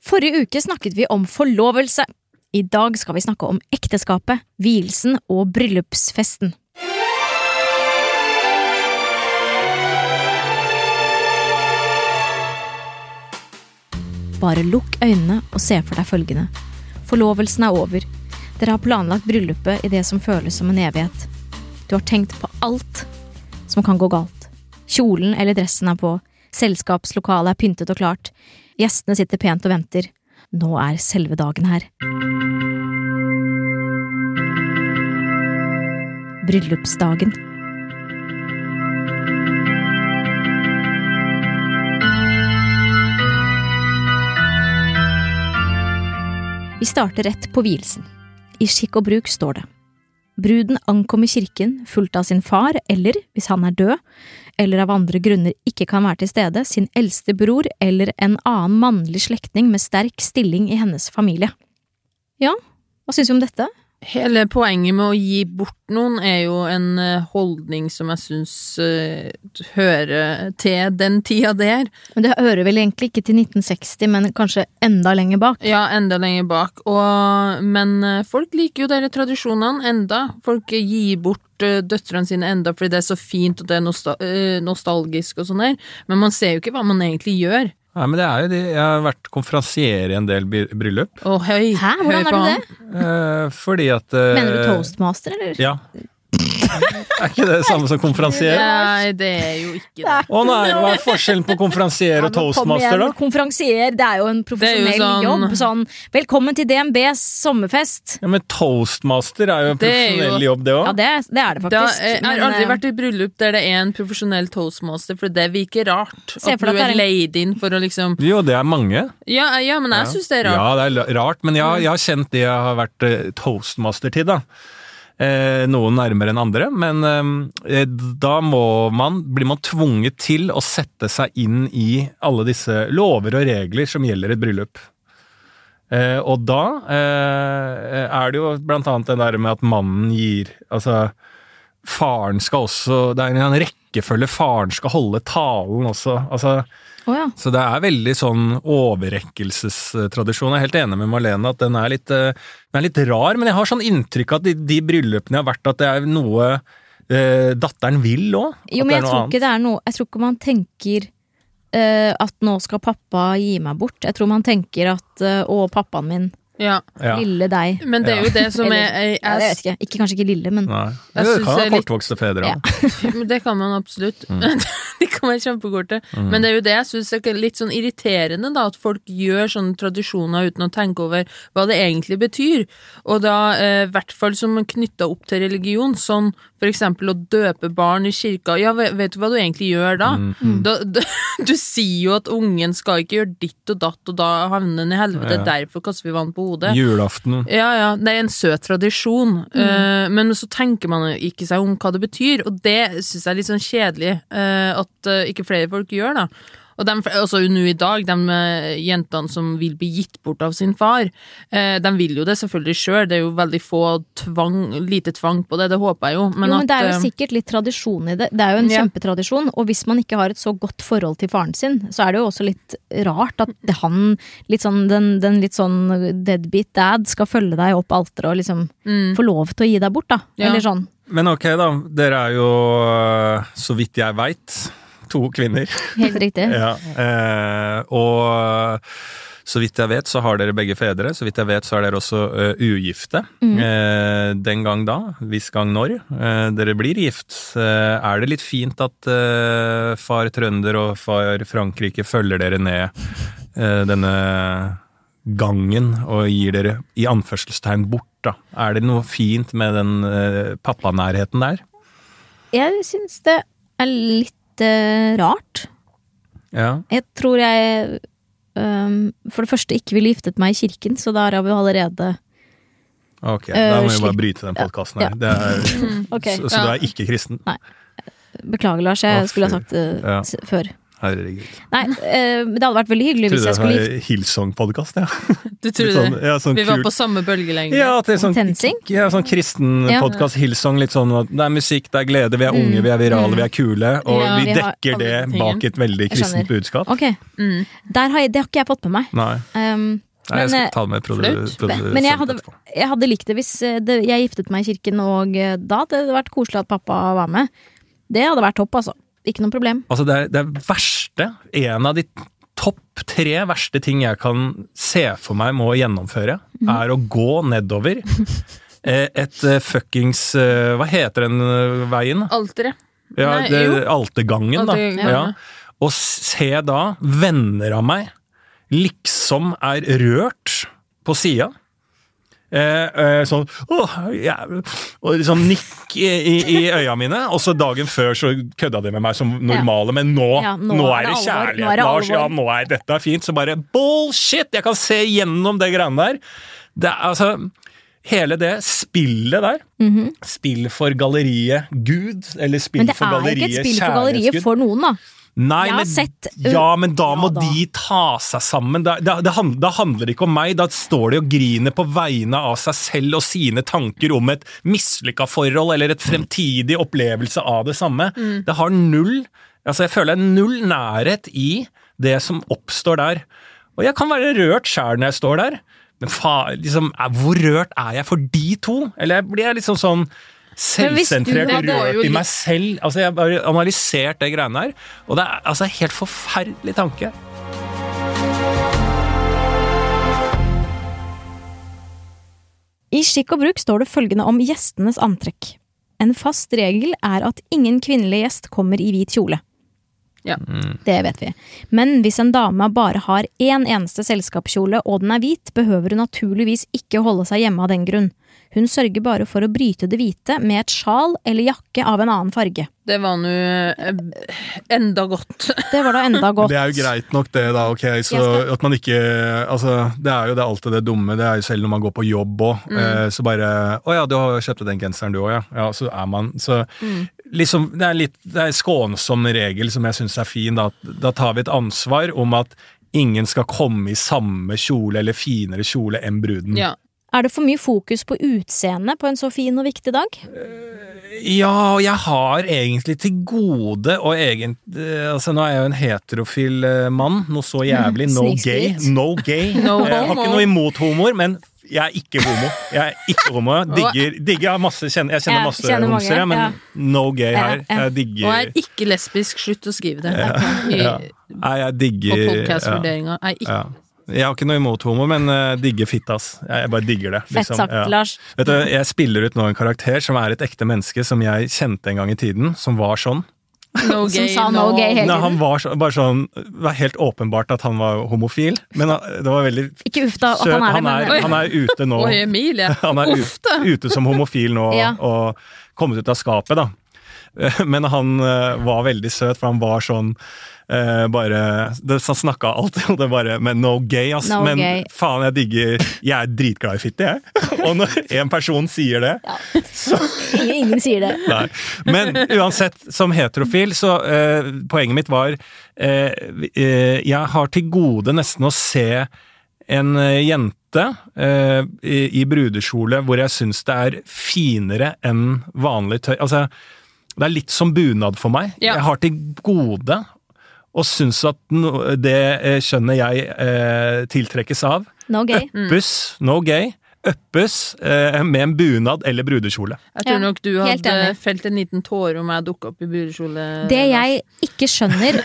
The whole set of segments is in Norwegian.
Forrige uke snakket vi om forlovelse. I dag skal vi snakke om ekteskapet, vielsen og bryllupsfesten. Bare lukk øynene og se for deg følgende. Forlovelsen er over. Dere har planlagt bryllupet i det som føles som en evighet. Du har tenkt på alt som kan gå galt. Kjolen eller dressen er på, selskapslokalet er pyntet og klart, gjestene sitter pent og venter. Nå er selve dagen her. Bryllupsdagen. Vi starter rett på vielsen. I skikk og bruk står det. Bruden ankom i kirken fulgt av sin far eller, hvis han er død, eller av andre grunner ikke kan være til stede, sin eldste bror eller en annen mannlig slektning med sterk stilling i hennes familie. Ja, hva syns du om dette? Hele poenget med å gi bort noen er jo en eh, holdning som jeg syns uh, hører til den tida der. Men Det hører vel egentlig ikke til 1960, men kanskje enda lenger bak? Ja, enda lenger bak. Og, men uh, folk liker jo disse tradisjonene enda. Folk gir bort døtrene sine enda fordi det er så fint og det er nostal nostalgisk og sånn der, men man ser jo ikke hva man egentlig gjør. Nei, men det er jo de, Jeg har vært konferansier i en del bryllup. Å, høy. Hæ, hvordan er du det? Eh, fordi at eh, Mener du toastmaster, eller? Ja. Er ikke det det samme som konferansier? Nei, det er jo ikke det. Å nei, hva er forskjellen på konferansier og toastmaster, da? Konferansier, det er jo en profesjonell jo sånn- jobb. Sånn, velkommen til DNBs sommerfest. Ja, Men toastmaster er jo en er jo- profesjonell jobb, det Ja, det, det er det Da, faktisk. jeg har aldri eh, vært i bryllup der det er en profesjonell toastmaster, for det virker rart. Se At for du at er er leid inn for å liksom Jo, det er mange. Ja, ja men jeg Ja. syns det er rart. Ja, det er rart, men jeg, jeg har kjent det jeg har vært eh, toastmaster til, da. Eh, noen nærmere enn andre, men eh, da må man, blir man tvunget til å sette seg inn i alle disse lover og regler som gjelder et bryllup. Eh, og da eh, er det jo blant annet det der med at mannen gir Altså, faren skal også Det er en rekkefølge faren skal holde talen også. Altså, Å ja. så det er veldig sånn overrekkelsestradisjon. Jeg er helt enig med Marlene at den er litt, eh, den er litt rar, men jeg har sånn inntrykk at de, de bryllupene jeg har vært, at det er noe eh, datteren vil òg. Jo, men jeg tror ikke det er noe Jeg tror ikke man tenker eh, at nå skal pappa gi meg bort. Jeg tror man tenker at eh, å, pappaen min, Ja. Ja. lille deg. Men det er jo det som er Eller- jeg, Ja, jeg vet ikke. ikke. Kanskje ikke lille, men Nei. Jeg Det synes kan det er være litt- kortvokste fedre Ja. Men Det kan man absolutt. Mm. De kan være kjempekorte. Men det er jo det jeg syns er litt sånn irriterende, da, at folk gjør sånne tradisjoner uten å tenke over hva det egentlig betyr. Og da eh, hvert fall som knytta opp til religion, sånn for eksempel å døpe barn i kirka. Ja, vet, vet du hva du egentlig gjør da? Mm. da, da du sier jo at ungen skal ikke gjøre ditt og datt, og da havner den i helvete. Ja. Derfor kaster vi vann på hodet. Julaften. Ja, ja, det er en søt tradisjon, eh, men så tenker man ikke seg om hva det betyr, og det syns jeg er litt sånn kjedelig uh, at uh, ikke flere folk gjør, da. Og de, også nå i dag, de eh, jentene som vil bli gitt bort av sin far, eh, de vil jo det selvfølgelig sjøl, det er jo veldig få tvang, lite tvang på det, det håper jeg jo, men, jo, men det er jo eh, sikkert litt tradisjon i det. Det er jo en Ja. kjempetradisjon, og hvis man ikke har et så godt forhold til faren sin, så er det jo også litt rart at det han, litt sånn, den, den litt sånn deadbeat dad, skal følge deg opp alteret og liksom mm, få lov til å gi deg bort, da. Ja. Eller sånn. Men ok, da. Dere er jo, så vidt jeg veit, to kvinner. Helt riktig. Ja, eh, og så vidt jeg vet, så har dere begge fedre. Så vidt jeg vet, så er dere også eh, ugifte. Mm. Eh, den gang da, hvis gang når, eh, dere blir gift. Eh, er det litt fint at eh, far trønder og far Frankrike følger dere ned eh, denne gangen og gir dere i anførselstegn bort, da? Er det noe fint med den pappanærheten der? Jeg syns det er litt eh, rart. Ja. Jeg tror jeg um, for det første ikke ville giftet meg i kirken, så der har vi allerede Ok, Eh, da må vi bare bryte den podkasten her. Ja. Det er, okay. så, så du er ikke kristen? Beklager, Lars, jeg Å, skulle ha sagt det Ja. før. Herregud. Nei, eh, det hadde vært veldig hyggelig hvis Trodde jeg det skulle var gift... Hillsong-podkast, ja. Du trodde sånn, ja, sånn Vi var kult. på samme bølgelengde. Ja, at det er sånn, Tensing? ja, sånn kristen Ja. podkast, Hillsong, litt sånn at det er musikk, det er glede, vi er unge, vi er virale, vi er kule, og Ja, vi vi dekker det bak et veldig kristent budskap. Ok, Mm. Der har jeg, det har ikke jeg fått med meg. Nei, Um, Nei jeg skal eh, ta det med produsent men jeg hadde, jeg hadde likt det hvis eh, det, jeg giftet meg i kirken, og da hadde det vært koselig at pappa var med. Det hadde vært topp, altså. Ikke noe problem. Altså, det er det verste, en av de topp tre verste ting jeg kan se for meg må gjennomføre, mm. er å gå nedover eh, et eh, fuckings eh, Hva heter den veien? Alteret. Ja, det. Altergangen, da. Ja. ja. Og se da venner av meg liksom er rørt på sida. Eh, eh, sånn åh, jævlig», Og liksom nikk i, i, i øya mine. Og så dagen før så kødda de med meg som normale, men nå, Ja, nå, nå er det det kjærlighet, Lars. Ja, nå er dette fint. Så bare bullshit! Jeg kan se gjennom det greiene der. Det er altså Hele det spillet der. Spill for galleriet Gud, eller spill Mhm. Men det for er ikke galleriet et spill for galleriet for noen, da. Nei, Jeg har men, sett, ja, men da må ja da. de ta seg sammen. Da, da, da handler det ikke om meg, da står de og griner på vegne av seg selv og sine tanker om et mislykka forhold eller et fremtidig opplevelse av det samme. Mm. Det har null Altså, jeg føler null nærhet i det som oppstår der. Og jeg kan være rørt sjæl når jeg står der, men fa, liksom, er- hvor rørt er jeg for de to? Eller blir jeg liksom sånn selvsentrert og rørt i meg selv. Altså, jeg har analysert det greiene der, og det er altså en helt forferdelig tanke. I skikk og bruk står det følgende om gjestenes antrekk. En fast regel er at ingen kvinnelig gjest kommer i hvit kjole. Ja. Det vet vi. Men hvis en dame bare har én eneste selskapskjole og den er hvit, behøver hun naturligvis ikke holde seg hjemme av den grunn. Hun sørger bare for å bryte det hvite med et sjal eller jakke av en annen farge. Det var nå eh, enda godt. Det var da enda godt. Det er jo greit nok, det, da. ok, så skal- at man ikke Altså, det er jo det alltid det dumme. Det er jo selv når man går på jobb òg. Eh, så bare Å ja, du har kjøpt den genseren du òg, ja. ja. Så er man Så liksom Det er litt Det er en skånsom regel som jeg syns er fin. Da. da tar vi et ansvar om at ingen skal komme i samme kjole eller finere kjole enn bruden. Ja. Er det for mye fokus på utseendet på en så fin og viktig dag? Ja, og jeg har egentlig til gode og egentlig Altså, nå er jeg jo en heterofil eh, mann, noe så jævlig. No gay. No gay. No jeg har ikke noe imot homoer, men jeg er ikke homo. Jeg er ikke homo. Jeg Digger, digger jeg, masse, kjenner, jeg kjenner masse kjenner mange, homsere, men ja. no gay her. Jeg digger Og jeg er ikke lesbisk. Slutt å skrive det. Ja. Nei, jeg På digger ja, podcast-vurderinga. Er ikke ja. Jeg har ikke noe imot homo, men uh, digger fittas. Jeg, jeg bare digger det. Fett liksom. sagt, Ja. Lars. Vet du, Jeg spiller ut nå en karakter som er et ekte menneske som jeg kjente en gang i tiden, som var sånn. no Som sa no gay hele Nei, han var så, bare sånn Det var helt åpenbart at han var homofil, men han- det var veldig Ikke uff da at søt. han er det, Han er, han er ute nå. Oi, Emilie. Han er ute, ute som homofil nå Ja. og kommet ut av skapet, da. Men han eh, var veldig søt, for han var sånn Uh, bare det, Han snakka alltid om det bare Men no gay, ass. No men gay. faen, jeg digger Jeg er dritglad i fitte, jeg. Og når en person sier det, ingen, ingen sier det. Nei. Men uansett, som heterofil, så uh, poenget mitt var uh, Jeg har til gode nesten å se en jente i, i brudekjole hvor jeg syns det er finere enn vanlig tøy. Altså, det er litt som bunad for meg. Ja. Jeg har til gode og synes at no, det eh, kjønnet jeg eh, tiltrekkes av, No gay. uppes, no gay, Øppes eh, med en bunad eller brudekjole. Jeg tror Ja, nok du hadde felt en liten tåre om jeg dukka opp i brudekjole. Det jeg ikke skjønner,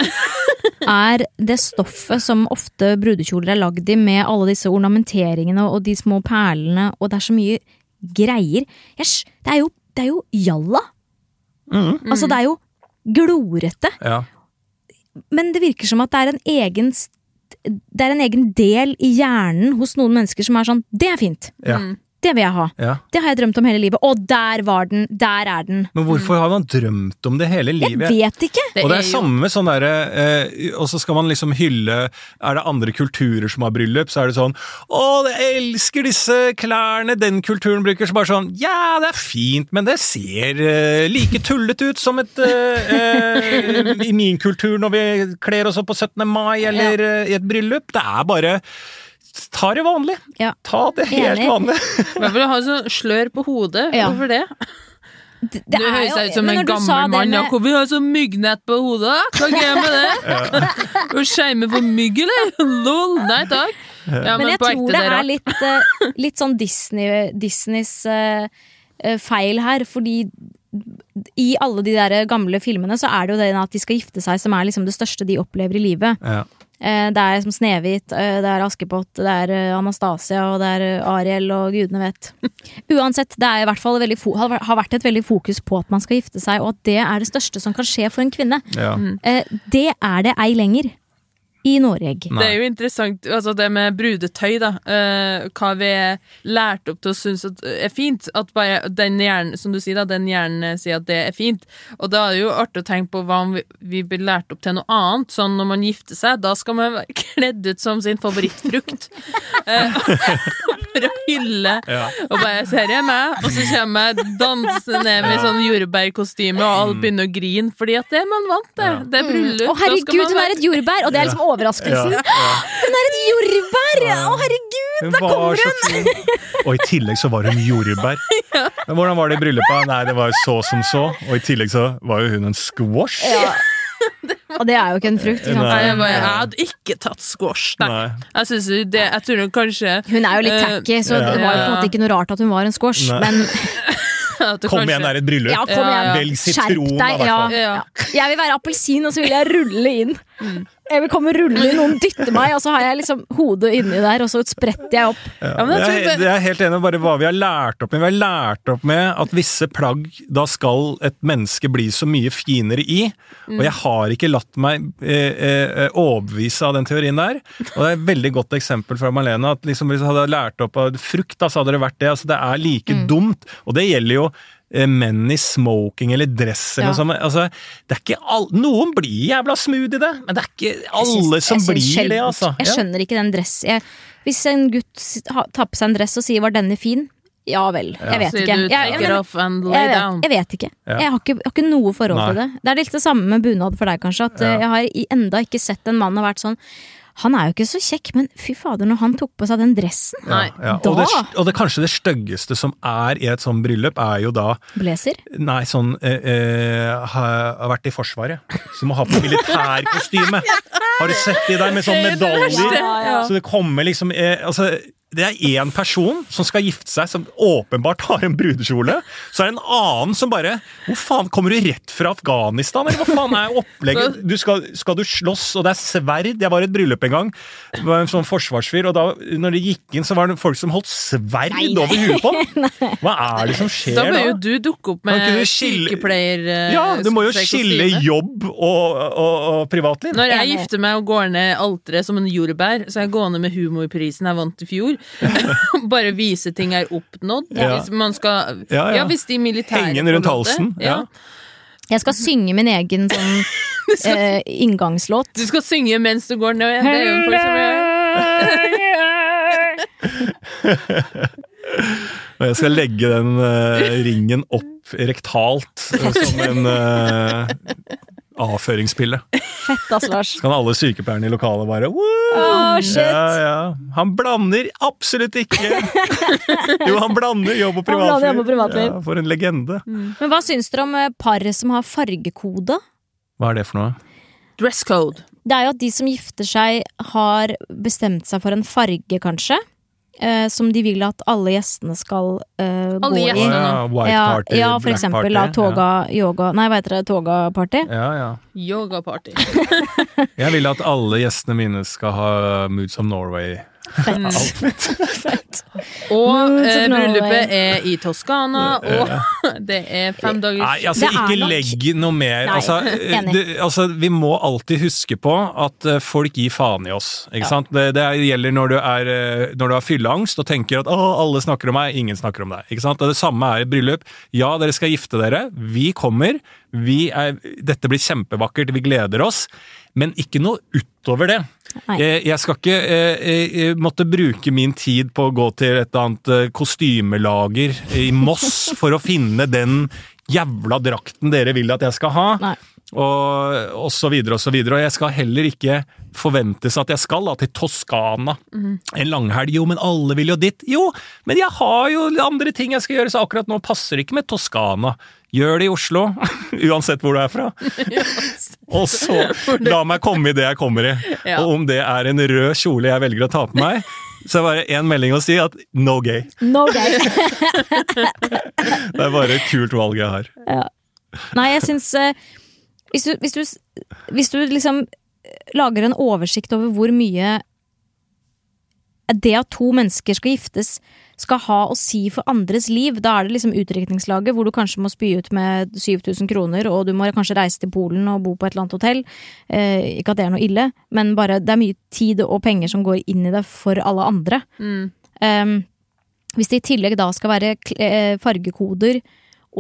er det stoffet som ofte brudekjoler er lagd i, med alle disse ornamenteringene og de små perlene, og det er så mye greier. Det, er jo, det er jo jalla! Mhm. Altså, det er jo glorete. Ja. Men det virker som at det er en egen det er en egen del i hjernen hos noen mennesker som er sånn Det er fint! Ja. Mm. Det vil jeg ha. Ja. Det har jeg drømt om hele livet. Og der var den! Der er den! Men hvorfor har man drømt om det hele livet? Jeg vet ikke! og det er jo- samme med sånn derre eh, Og så skal man liksom hylle Er det andre kulturer som har bryllup, så er det sånn Å, jeg elsker disse klærne den kulturen bruker. Så bare sånn Ja, det er fint, men det ser eh, like tullete ut som et eh, eh, I min kultur når vi kler oss opp på 17. mai eller ja. i et bryllup. Det er bare Ta det vanlig. Ja. Ta det helt Enig. vanlig. Hvorfor du ha sånn slør på hodet? Ja. Hvorfor det? Det, Du høres ut som en du gammel mann. Ja, med- Ja, vi har sånn myggnett på hodet. Hva er greia med det? Du skjermer for mygg, eller? Lol. Nei takk. Ja, Men jeg tror det er litt, uh, litt sånn Disney, Disneys uh, feil her, fordi i alle de der gamle filmene så er det jo det at de skal gifte seg som er liksom det største de opplever i livet. Ja. Eh, Det er som Snehvit, eh, det er Askepott, det er eh, Anastasia og det er Ariel og gudene vet. Uansett, det er i hvert fall fo har vært et veldig fokus på at man skal gifte seg, og at det er det største som kan skje for en kvinne. Ja. Eh, Det er det ei lenger i Norge. Nei. Det er jo interessant, altså det med brudetøy, da. Uh, hva vi er lært opp til å synes at er fint. At bare den hjernen, som du sier, da, den hjernen sier at det er fint. Og da er det jo artig å tenke på hva om vi, vi blir lært opp til noe annet. Sånn når man gifter seg, da skal man være kledd ut som sin favorittfrukt. Eh, For å hylle Ja. og bare 'ser er meg, og så kommer jeg dansende ned med sånn jordbærkostyme, og alle begynner å grine, fordi at det er man vant til. Det er bryllup. Å mm. oh, herregud, hun er et jordbær! Og det er liksom overraskelsen. Ja. Hun er et jordbær! Å herregud! Hun kommer hun! Og i tillegg så var hun jordbær. Men hvordan var det i bryllupet? Nei, det var jo så som så. Og i tillegg så var jo hun en squash. Ja. Og det er jo ikke en frukt. Nei, jeg, bare, jeg hadde ikke tatt squash, nei. Nei. Jeg synes det, jeg tror kanskje Hun er jo litt Eh, tacky, så ja. det var jo på en måte ikke noe rart at hun var en squash. Nei. Men Kom kanskje- igjen, det er et bryllup. ja, kom igjen. ja. Velg Skjerp sitron, da, i deg. Ja. Ja. Jeg vil være appelsin, og så vil jeg rulle inn. Jeg vil komme rulle inn, noen dytter meg, og så har jeg liksom hodet inni der, og så spretter jeg opp. Ja, men jeg tror det- det er helt enig med bare hva vi har lært opp med. Vi har lært opp med at visse plagg, da skal et menneske bli så mye finere i. Og jeg har ikke latt meg eh, eh, overbevise av den teorien der. Og det er et veldig godt eksempel fra Malene, at liksom hvis jeg hadde lært opp av frukt, da, så hadde det vært det. Altså, det er like dumt. Og det gjelder jo menn i smoking eller dress eller Ja. noe sånt. Altså, det er ikke all, noen blir jævla smooth i det, men det er ikke alle syns- som blir det, altså. Jeg Ja. skjønner ikke den dress jeg, Hvis en gutt tar på seg en dress og sier 'var denne fin', ja vel. Jeg vet ikke. Jeg, vet, ikke. Jeg, har ikke. jeg har ikke noe forhold Nei. til det. Det er litt det samme med bunad for deg, kanskje. At Ja. eh, Jeg har enda ikke sett en mann har vært sånn Han er jo ikke så kjekk, men fy fader, når han tok på seg den dressen Nei. Ja, Da- Og, det, og det kanskje det styggeste som er i et sånt bryllup, er jo da Blazer. Nei, sånn eh, eh, har, vært i Forsvaret. Så å må ha på militærkostyme. Har du sett de der med sånn er det medaljer? Så det kommer liksom eh, Altså, det er én person som skal gifte seg, som åpenbart har en brudekjole. Så er det en annen som bare Hvor faen, kommer du rett fra Afghanistan, eller hva faen er opplegget? Du skal, skal du slåss, og det er sverd? Jeg var i et bryllup en gang. Det var en sånn forsvarsfyr, og da når de gikk inn, så var det folk som holdt sverd Nei, nei. over huet på ham! Hva er det som skjer Da da? bør jo du dukke opp med du sykepleier... eh, Ja, du må jo skille jobb og, og, og privatliv. Når jeg gifter meg og går ned alteret som en jordbær, så er jeg gående med humorprisen jeg vant i fjor. Bare vise ting er oppnådd. Ja. Hvis man skal Ja, ja. Ja, hvis de militære Henge den rundt halsen, ja. Jeg skal synge min egen sånn eh, inngangslåt. Du skal synge mens du går ned. Det er jo folk som Og jeg skal legge den eh, ringen opp rektalt eh, som en uh, avføringspille. Fett, ass, Lars. Så kan alle sykepleierne i lokalet bare oh, shit. Ja, ja. Han blander absolutt ikke! Jo, han blander jobb og Han jobb privatliv. og privatliv. Ja, for en legende. Men hva syns dere om paret par som har fargekode? Hva er det for noe? dress code. Det er jo at de som gifter seg, har bestemt seg for en farge, kanskje. Eh, som de vil at alle gjestene skal eh, gå Alle i. gjestene. Å, ja, white ja, party, ja, for black eksempel party. da, toga, yoga Nei, hva heter det? Toga-party? Ja, ja. Yogaparty. Jeg vil at alle gjestene mine skal ha Moods of Norway. Fett. Fett. Og eh, bryllupet er i Toskana, og det er fem dager Nei, altså ikke nok- legg noe mer. Nei, altså, det, altså, vi må alltid huske på at eh, folk gir faen i oss. Ikke Ja. sant? Det, det gjelder når du, er, eh, når du har fylleangst og tenker at å, alle snakker om meg, ingen snakker om deg. Ikke sant? Og Det samme er i et bryllup. Ja, dere skal gifte dere. Vi kommer. Vi er, dette blir kjempevakkert, vi gleder oss. Men ikke noe utover det. Jeg, jeg skal ikke jeg, jeg måtte bruke min tid på å gå til et annet eh, kostymelager i Moss for å finne den jævla drakten dere vil at jeg skal ha. Nei. Og, og så videre og så videre. Og jeg skal heller ikke forventes at jeg skal da, til Toskana en langhelg. Jo, men alle vil jo dit. Jo, men jeg har jo andre ting jeg skal gjøre, så akkurat nå passer det ikke med Toskana. Gjør det i Oslo, uansett hvor du er fra. og så la meg komme i det jeg kommer i. Ja. Og om det er en rød kjole jeg velger å ta på meg, så er det bare én melding å si at no gay. No gay. Det er bare et kult valg jeg har. Nei, jeg syns eh, hvis, hvis, du- hvis du liksom lager en oversikt over hvor mye det at to mennesker skal giftes, skal ha å si for andres liv, da er det liksom utdrikningslaget hvor du kanskje må spy ut med 7000 kroner, og du må kanskje reise til Polen og bo på et eller annet hotell. Eh, ikke at det er noe ille, men bare det er mye tid og penger som går inn i det for alle andre. Mm. Um, hvis det i tillegg da skal være eh, fargekoder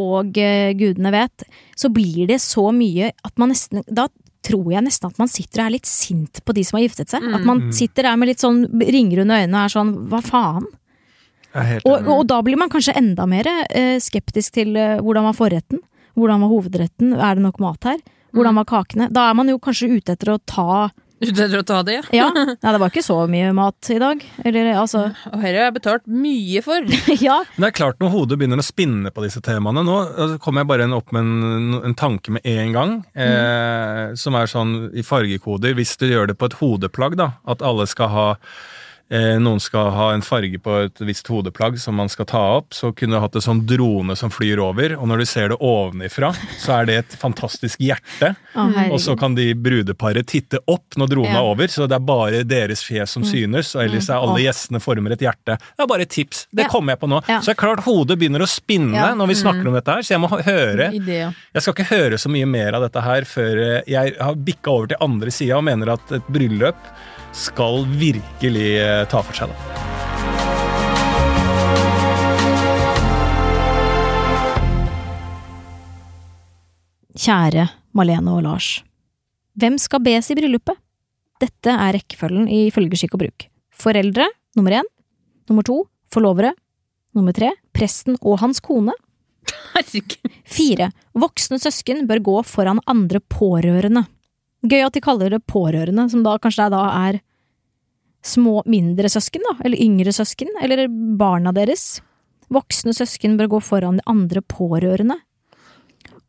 og eh, gudene vet, så blir det så mye at man nesten Da tror jeg nesten at man sitter og er litt sint på de som har giftet seg. At man sitter der med litt sånn ringer under øynene og er sånn hva faen? Og, og da blir man kanskje enda mer eh, skeptisk til eh, hvordan var forretten? Hvordan var hovedretten? Er det nok mat her? Hvordan var kakene? Da er man jo kanskje ute etter å ta Etter å ta det, ja. Ja, nei, det var ikke så mye mat i dag. Eller altså Og dette har jeg betalt mye for. Ja. Men det er klart når hodet begynner å spinne på disse temaene Nå så kommer jeg bare opp med en, en tanke med en gang, eh, som er sånn i fargekoder. Hvis du gjør det på et hodeplagg, da, at alle skal ha Noen skal ha en farge på et visst hodeplagg som man skal ta opp, så kunne du hatt en sånn drone som flyr over, og når du ser det ovenifra, så er det et fantastisk hjerte. Oh. Og så kan de brudeparet titte opp når dronen Ja. er over, så det er bare deres fjes som synes, og ellers er alle gjestene former et hjerte. Det er bare et tips. Det Ja. kommer jeg på nå. Ja. Så det er klart hodet begynner å spinne når vi snakker om dette her, så jeg må høre Jeg skal ikke høre så mye mer av dette her før eh, jeg har bikka over til andre sida og mener at et bryllup skal virkelig eh, ta for seg, da. Kjære Malene og Lars. Hvem skal bes i bryllupet? Dette er rekkefølgen i følgeskikk og bruk. Foreldre nummer én. Nummer to forlovere. Nummer tre presten og hans kone. Fire voksne søsken bør gå foran andre pårørende. Gøy at de kaller det pårørende, som da kanskje da er små, mindre søsken, da, eller yngre søsken, eller barna deres. Voksne søsken bør gå foran de andre pårørende.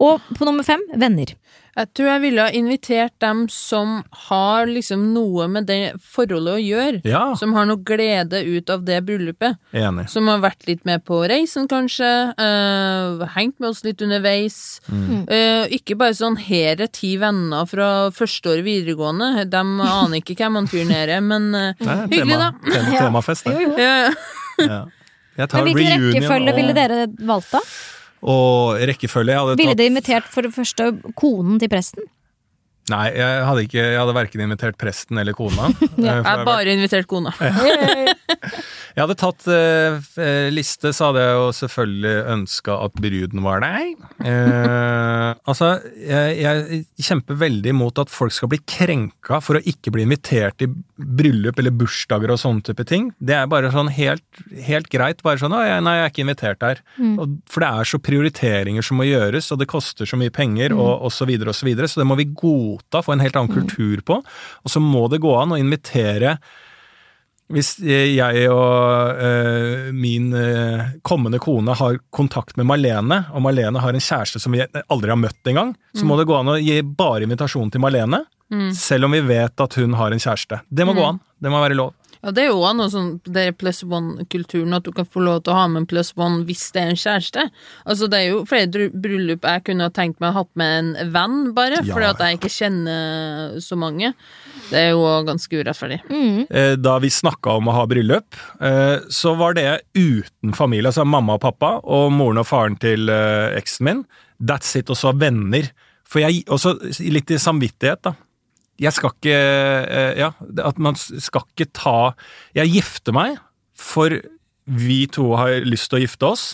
Og på nummer fem venner. Jeg tror jeg ville ha invitert dem som har liksom noe med det forholdet å gjøre. Ja, Som har noe glede ut av det bryllupet. enig. Som har vært litt med på reisen, kanskje. Øh, hengt med oss litt underveis. Eh, ikke bare sånn her er ti venner fra første år videregående. De aner ikke hvem han fyren her er, men øh, er hyggelig, tema, da. tema, temafest, det. Eh, Ja. Jeg tar Men hvilken reunion rekkefølge og, ville dere valgt, da? Og rekkefølge. Jeg hadde Ville tatt dere invitert for det første konen til presten? Nei, jeg hadde, ikke, jeg hadde verken invitert presten eller kona. eh, jeg har bare invitert kona. Jeg hadde tatt eh, liste, så hadde jeg jo selvfølgelig ønska at bruden var deg. Eh, altså, jeg, jeg kjemper veldig imot at folk skal bli krenka for å ikke bli invitert i bryllup eller bursdager og sånne type ting. Det er bare sånn helt, helt greit. Bare sånn 'Å, nei, jeg er ikke invitert der'. Og, for det er så prioriteringer som må gjøres, og det koster så mye penger, og, og så videre og så videre. Så det må vi godta, få en helt annen kultur på. Og så må det gå an å invitere hvis jeg og eh, min eh, kommende kone har kontakt med Malene, og Malene har en kjæreste som vi aldri har møtt engang, så må det gå an å gi bare invitasjon til Malene, selv om vi vet at hun har en kjæreste. Det må gå an. Det må være lov. Ja, det er jo også noe sånn det er plus one-kulturen, at du kan få lov til å ha med en plus one hvis det er en kjæreste. Altså, det er jo flere bryllup jeg kunne ha tenkt meg å ha hatt med en venn, bare, Ja. fordi at jeg ikke kjenner så mange. Det er jo ganske urettferdig. Mm. Da vi snakka om å ha bryllup, eh, så var det uten familie, altså mamma og pappa og moren og faren til eh, eksen min. That's it, og så venner. For jeg, og så litt i samvittighet, da. Jeg skal ikke eh, Ja, at man skal ikke ta Jeg gifter meg, for vi to har lyst til å gifte oss,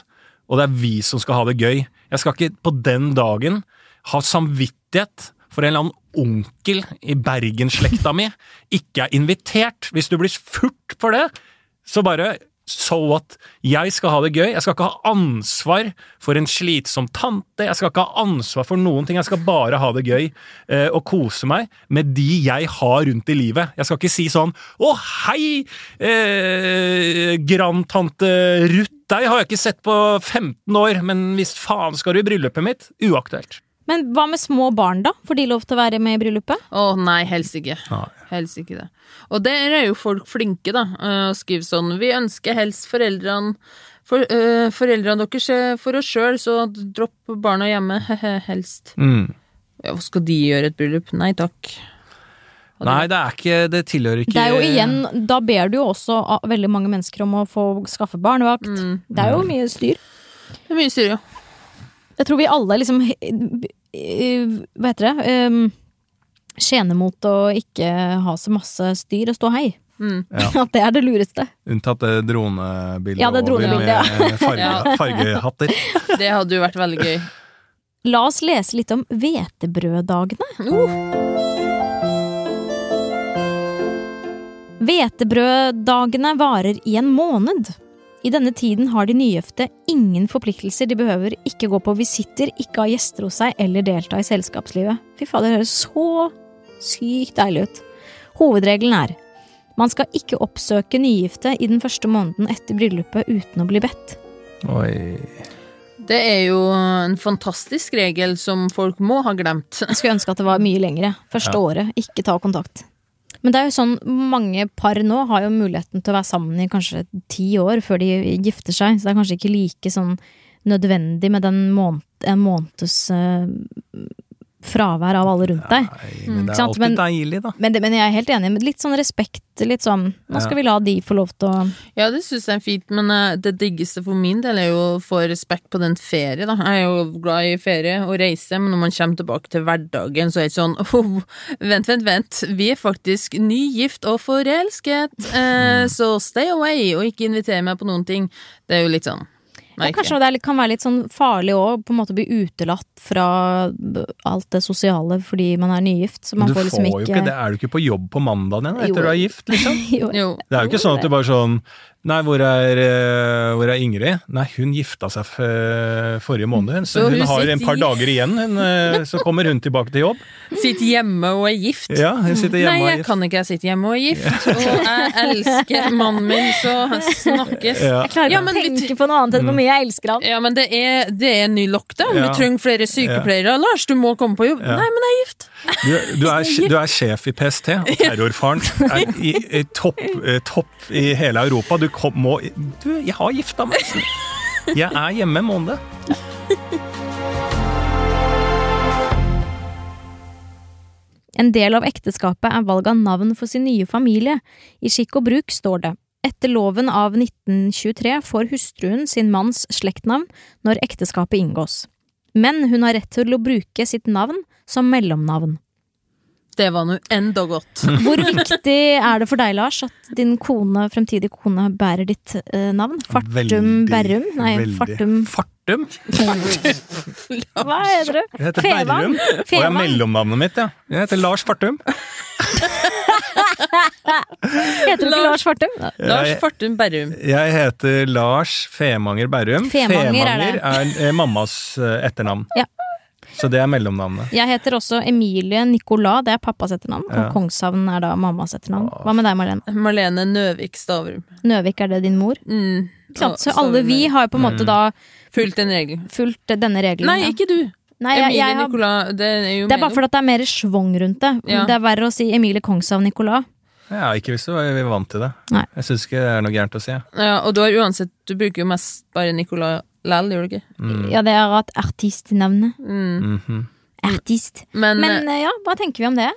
og det er vi som skal ha det gøy. Jeg skal ikke på den dagen ha samvittighet for en eller annen onkel i Bergen-slekta mi ikke er invitert. Hvis du blir furt for det, så bare so what? Jeg skal ha det gøy. Jeg skal ikke ha ansvar for en slitsom tante. Jeg skal ikke ha ansvar for noen ting. Jeg skal bare ha det gøy eh, og kose meg med de jeg har rundt i livet. Jeg skal ikke si sånn Å, hei, eh, grandtante Ruth. Deg har jeg ikke sett på 15 år, men hvis faen skal du i bryllupet mitt? Uaktuelt. Men hva med små barn, da? Får de lov til å være med i bryllupet? Å nei, helst ikke. Helst ikke det. Og der er jo folk flinke, da, eh, å skrive sånn Vi ønsker helst foreldrene for, eh, Foreldrene deres er for oss sjøl, så dropp barna hjemme, helst. Mm. Ja, hva skal de gjøre et bryllup? Nei takk. Nei, det er ikke Det tilhører ikke Det er jo igjen, Da ber du jo også veldig mange mennesker om å få skaffe barnevakt. Mm. Det er jo mye styr. Det er mye styr, ja. Jeg tror vi alle liksom Hva heter det? Um, skjene mot å ikke ha så masse styr og stå hei. Mm. Ja. At det er det lureste. Unntatt det dronebildet Ja, det over dronebildet, med farge, fargehatter. Det hadde jo vært veldig gøy. La oss lese litt om hvetebrøddagene. Hvetebrøddagene varer i en måned. I denne tiden har de nygifte ingen forpliktelser. De behøver ikke gå på visitter, ikke ha gjester hos seg eller delta i selskapslivet. Fy fader, det høres så sykt deilig ut. Hovedregelen er man skal ikke oppsøke nygifte i den første måneden etter bryllupet uten å bli bedt. Oi. Det er jo en fantastisk regel som folk må ha glemt. Jeg skulle ønske at det var mye lengre. Første Ja. året, ikke ta kontakt. Men det er jo sånn, mange par nå har jo muligheten til å være sammen i kanskje ti år før de gifter seg, så det er kanskje ikke like sånn nødvendig med den måned, en måneds eh, fravær av alle rundt deg. Nei, Mm. men det er sant, alltid men- deilig, da. Men, men jeg er helt enig med litt sånn respekt, litt sånn Nå skal vi la de få lov til å Ja, det syns jeg er fint, men eh, det diggeste for min del er jo å få respekt på den ferie, da. Jeg er jo glad i ferie og reise, men når man kommer tilbake til hverdagen, så er det sånn oh, Vent, vent, vent. Vi er faktisk nygift og forelsket, eh, så stay away, og ikke inviter meg på noen ting. Det er jo litt sånn ja, merkelig. Kanskje det litt, kan være litt sånn farlig òg, på en måte bli utelatt fra alt det sosiale fordi man er nygift. Så man du får liksom ikke, jo ikke det. Er du ikke på jobb på mandagen igjen Jo. etter du er gift, liksom? Jo. Jo. Det er jo ikke sånn at du bare sånn Nei, hvor er, eh, hvor er Ingrid? Nei, hun gifta seg forrige måned, så, Så hun hun har en par i- dager igjen, hun, eh, så kommer hun tilbake til jobb. Sitter hjemme og er gift. Ja, hun sitter hjemme Nei, og er jeg gift. kan ikke, jeg sitter hjemme og er gift, og jeg elsker mannen min, så snakkes. Ja. Jeg klarer ikke ja, å tenke på noe annet enn hvor mye jeg elsker han. Ja, men det er, det er en ny lockdown. Ja. Vi trenger flere sykepleiere. Lars, du må komme på jobb. Ja. Nei, men jeg er gift. Du, du, er, du er sjef i PST, og terrorfaren er i, i topp, eh, topp i hele Europa. Du kom, må Du, jeg har gifta meg! Jeg er hjemme en måned. En del av ekteskapet er valg av navn for sin nye familie. I skikk og bruk står det etter loven av 1923 får hustruen sin manns slektnavn når ekteskapet inngås. Men hun har rett til å bruke sitt navn som mellomnavn. Det var nå enda godt. Hvor viktig er det for deg, Lars, at din kone, fremtidige kone bærer ditt eh, navn? Fartum Veldig, Berrum? Nei, veldig. Fartum Fartum? Hva heter du? Jeg heter Fevang? Berrum. Og jeg er mellomnavnet mitt, ja. Jeg heter Lars Fartum. Heter du ikke Lars Fartum? Lars Fartum Berrum. Jeg heter Lars Femanger Berrum. Femanger er det. er, eh, mammas eh, etternavn. Ja. Så det er mellomnavnet. Jeg heter også Emilie Nicolas, det er pappas etternavn. Ja. Og Kongshavn er da mammas etternavn. Hva med deg, Marlene? Marlene Nøvik Stavrum. Nøvik, er det din mor? Mm. Ikke sant? Så alle vi har jo på en måte da Fulgt den regelen. fulgt denne regelen. Nei, ikke du. Nei, jeg, Emilie jeg har, Nicolas, det er jo det er bare fordi at det er mer schwung rundt det. Ja. Det er verre å si Emilie Kongshavn Nicolas. Ja, ikke hvis du er vant til det. Nei. Jeg syns ikke det er noe gærent å si. Ja, og du har uansett Du bruker jo mest bare Nicolai Lell, gjør du ikke? Mm. Ja, det er et artistnavnet. Mm. Mhm. Artist. Men, Men eh, ja, hva tenker vi om det?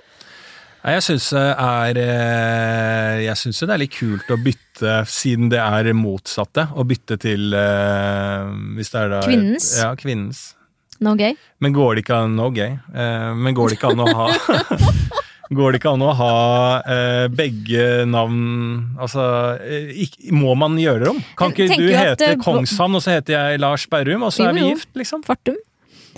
Jeg syns det er eh, Jeg synes det er litt kult å bytte, siden det er motsatte, å bytte til eh, Hvis det er da Kvinnens? Ja, kvinnens. No gay? Men går det ikke an No gay. eh, men går det ikke an å ha Går det ikke an å ha eh, begge navn Altså, ikke, må man gjøre det om? Kan ikke tenker du hete at, eh, og så heter jeg Lars Berrum, og så er vi gift, liksom? Fartum?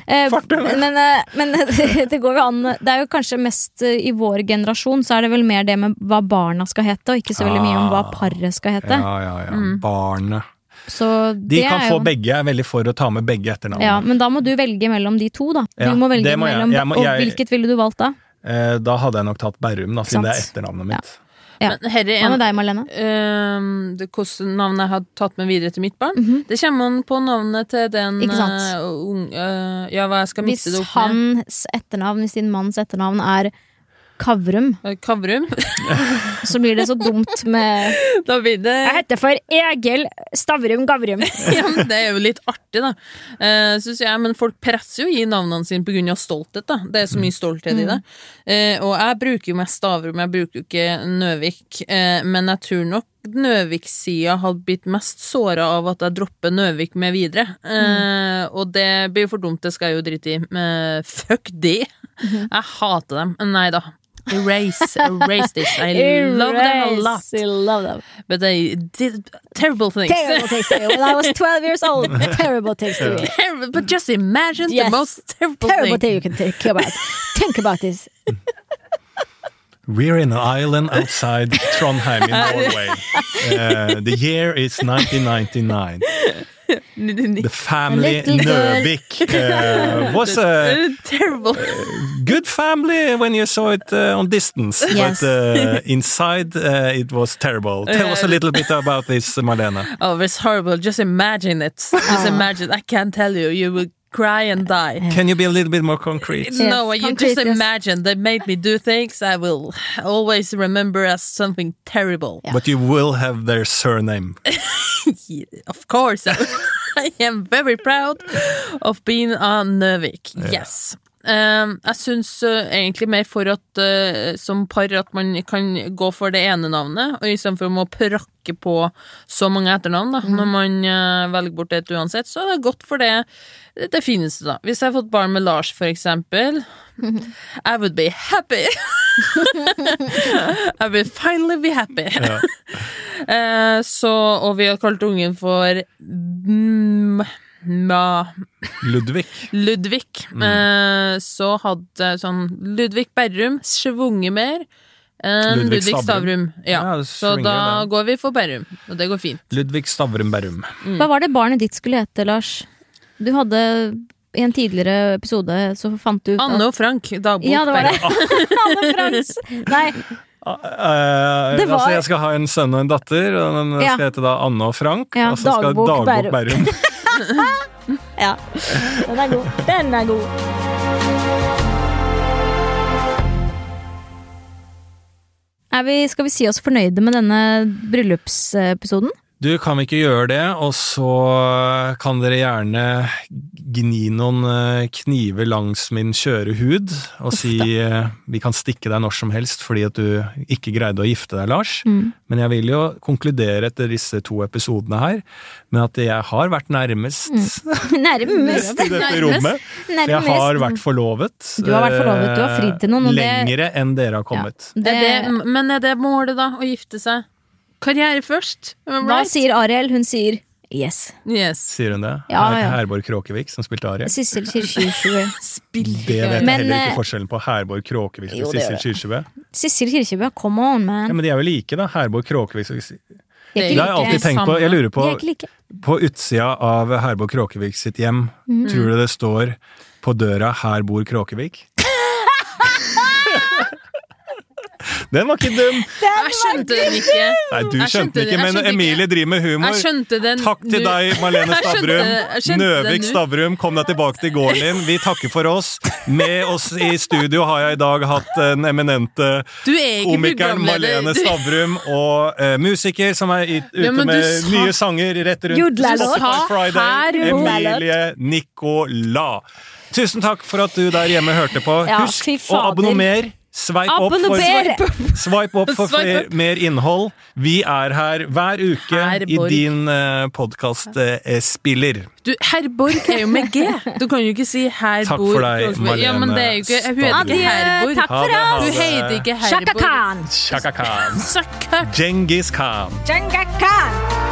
Eh, Fartum, ja. Men, eh, men det går jo an Det er jo kanskje mest eh, i vår generasjon så er det vel mer det med hva barna skal hete, og ikke så veldig mye om hva Ah. paret skal hete. Ja, ja, ja. Barnet. Så De kan få jo begge. Jeg er veldig for å ta med begge etternavnene. ja, Men da må du velge mellom de to, da. Du Ja, må velge må mellom Jeg må- Og hvilket ville du valgt da? Eh, Da hadde jeg nok tatt Berrum, da, siden det er etternavnet mitt. Ja. men herre Hva en med deg, Marlene? Uh, det Hvilket navnet jeg har tatt med videre til mitt barn? Mhm. Det kommer an på navnet til den Ikke sant? Uh, ung, eh, Ja, hva jeg skal Hvis mikse det opp med. hans etternavn, hvis din manns etternavn er Kavrum, Eh, Kavrum. så blir det så dumt med det Jeg heter for Egil Stavrum Gavrum. ja, men Det er jo litt artig, da. Uh, synes jeg, men folk presser jo gi navnene sine pga. stolthet. da Det er så mye stolthet i det. Eh, og jeg bruker jo mest Stavrum, jeg bruker jo ikke Nøvik. eh, men jeg tror nok Nøvik-sida hadde blitt mest såra av at jeg dropper Nøvik med videre. Eh, Og det blir for dumt, det skal jeg jo drite i. Men fuck det! Jeg hater dem. Nei da. Erase, erase this. I love them a lot. I love them. But they did terrible things. Terrible things to me. When I was 12 years old, terrible things to me. Terrible, but just imagine Yes. the most terrible, Terrible thing. thing you can think about. Think about this. We're in an island outside Trondheim in Norway. Uh, the year is 1999. The family A little girl. Nøvik uh, was a terrible. good family when you saw it uh, on distance, Yes. but uh, inside uh, it was terrible. Tell us a little bit about this, Marlene. Oh, it's horrible. Just imagine it. Just imagine. I can't tell you. You will cry and die. Can you be a little bit more concrete? no, you concrete, just yes. imagine. They made me do things I will always remember as something terrible. But you will have their surname. Yeah, of course, I, I am very proud of being a Nøvik. Yes. Um, jeg syns uh, egentlig mer for at uh, som par at man kan gå for det ene navnet, og istedenfor å må prakke på så mange etternavn. Da. Når man uh, velger bort et uansett, så er det godt for det det fineste, da. Hvis jeg har fått barn med Lars, for eksempel, I would be happy. I will finally be happy. Eh, så, og vi har kalt ungen for mm, Ma, Ludvig. Ludvig. Eh, så hadde sånn Ludvig Berrum svunget mer enn Ludvig Ludvig Stavrum. Ja. Ja, så da det. går vi for Berrum, og det går fint. Ludvig Stavrum Berrum. Hva var det barnet ditt skulle hete, Lars? Du hadde i en tidligere episode så fant du ut Anne og Frank, dagbok Ja, det var det. Anne Frans. Nei, Uh, uh, var- altså, jeg skal ha en sønn og en datter, og den Ja. skal hete da Anne og Frank. Ja, og så skal Dagbok Dagbok Berrum. Ja. Den er god. Den er god. Vi, skal vi si oss fornøyde med denne bryllupsepisoden? Du, kan vi ikke gjøre det, og så kan dere gjerne gni noen eh, kniver langs min skjøre hud og si eh, vi kan stikke deg når som helst fordi at du ikke greide å gifte deg, Lars. Mm. Men jeg vil jo konkludere etter disse to episodene her med at jeg har vært nærmest Nærmest. i dette rommet. Nærmest. jeg har vært forlovet. Du har vært forlovet, du har fridd til noen, det- Lengre enn dere har kommet. Det, Er det, men er det målet, da? Å gifte seg? Karriere først? Am hva right? sier Ariel? Hun sier yes. Yes. Sier hun det? Ja, Er det ja. Herborg Kråkevik som spilte Ariel. Sissel Kirkebø. Det vet jeg Men, heller eh, ikke forskjellen på Herborg Kråkevik og Sissel gjør Sissel Kirkebø, come on, man. Ja, men de er jo like, da. Herborg Kråkevik og er Det har jeg alltid tenkt på. Jeg lurer på, jeg like. på utsida av Herborg Kråkevik sitt hjem, Mm. tror du det står på døra 'Her bor Kråkevik'? Den var ikke dum! Jeg skjønte den ikke. Nei, du skjønte den ikke, men skjønte Emilie driver med humor. Jeg skjønte den Takk til deg, Marlene Stavrum. Nøvik. Stavrum, kom deg tilbake til gården din. Vi takker for oss. Med oss i studio har jeg i dag hatt den eminente er komikeren. Marlene Stavrum og uh, musiker som er i- ute Ja, med sa- nye sanger rett rundt Jodlalåt. Spotify Friday. Emilie Nicolas. Tusen takk for at du der hjemme hørte på. Husk å fader. Sveip opp, for, Abonner! swipe opp for Swipe opp. mer innhold. Vi er her hver uke Herborg. i din uh, podkastspiller. Du, Herr Borg er jo med G. Du kan jo ikke si herr Takk for deg, Ja, men det er jo ikke, hun heter ikke herr Borg. takk for oss! Hun heter ikke herr Shaka. Khan! Shaka Khan. Shaka Genghis Khan. Genghis Khan!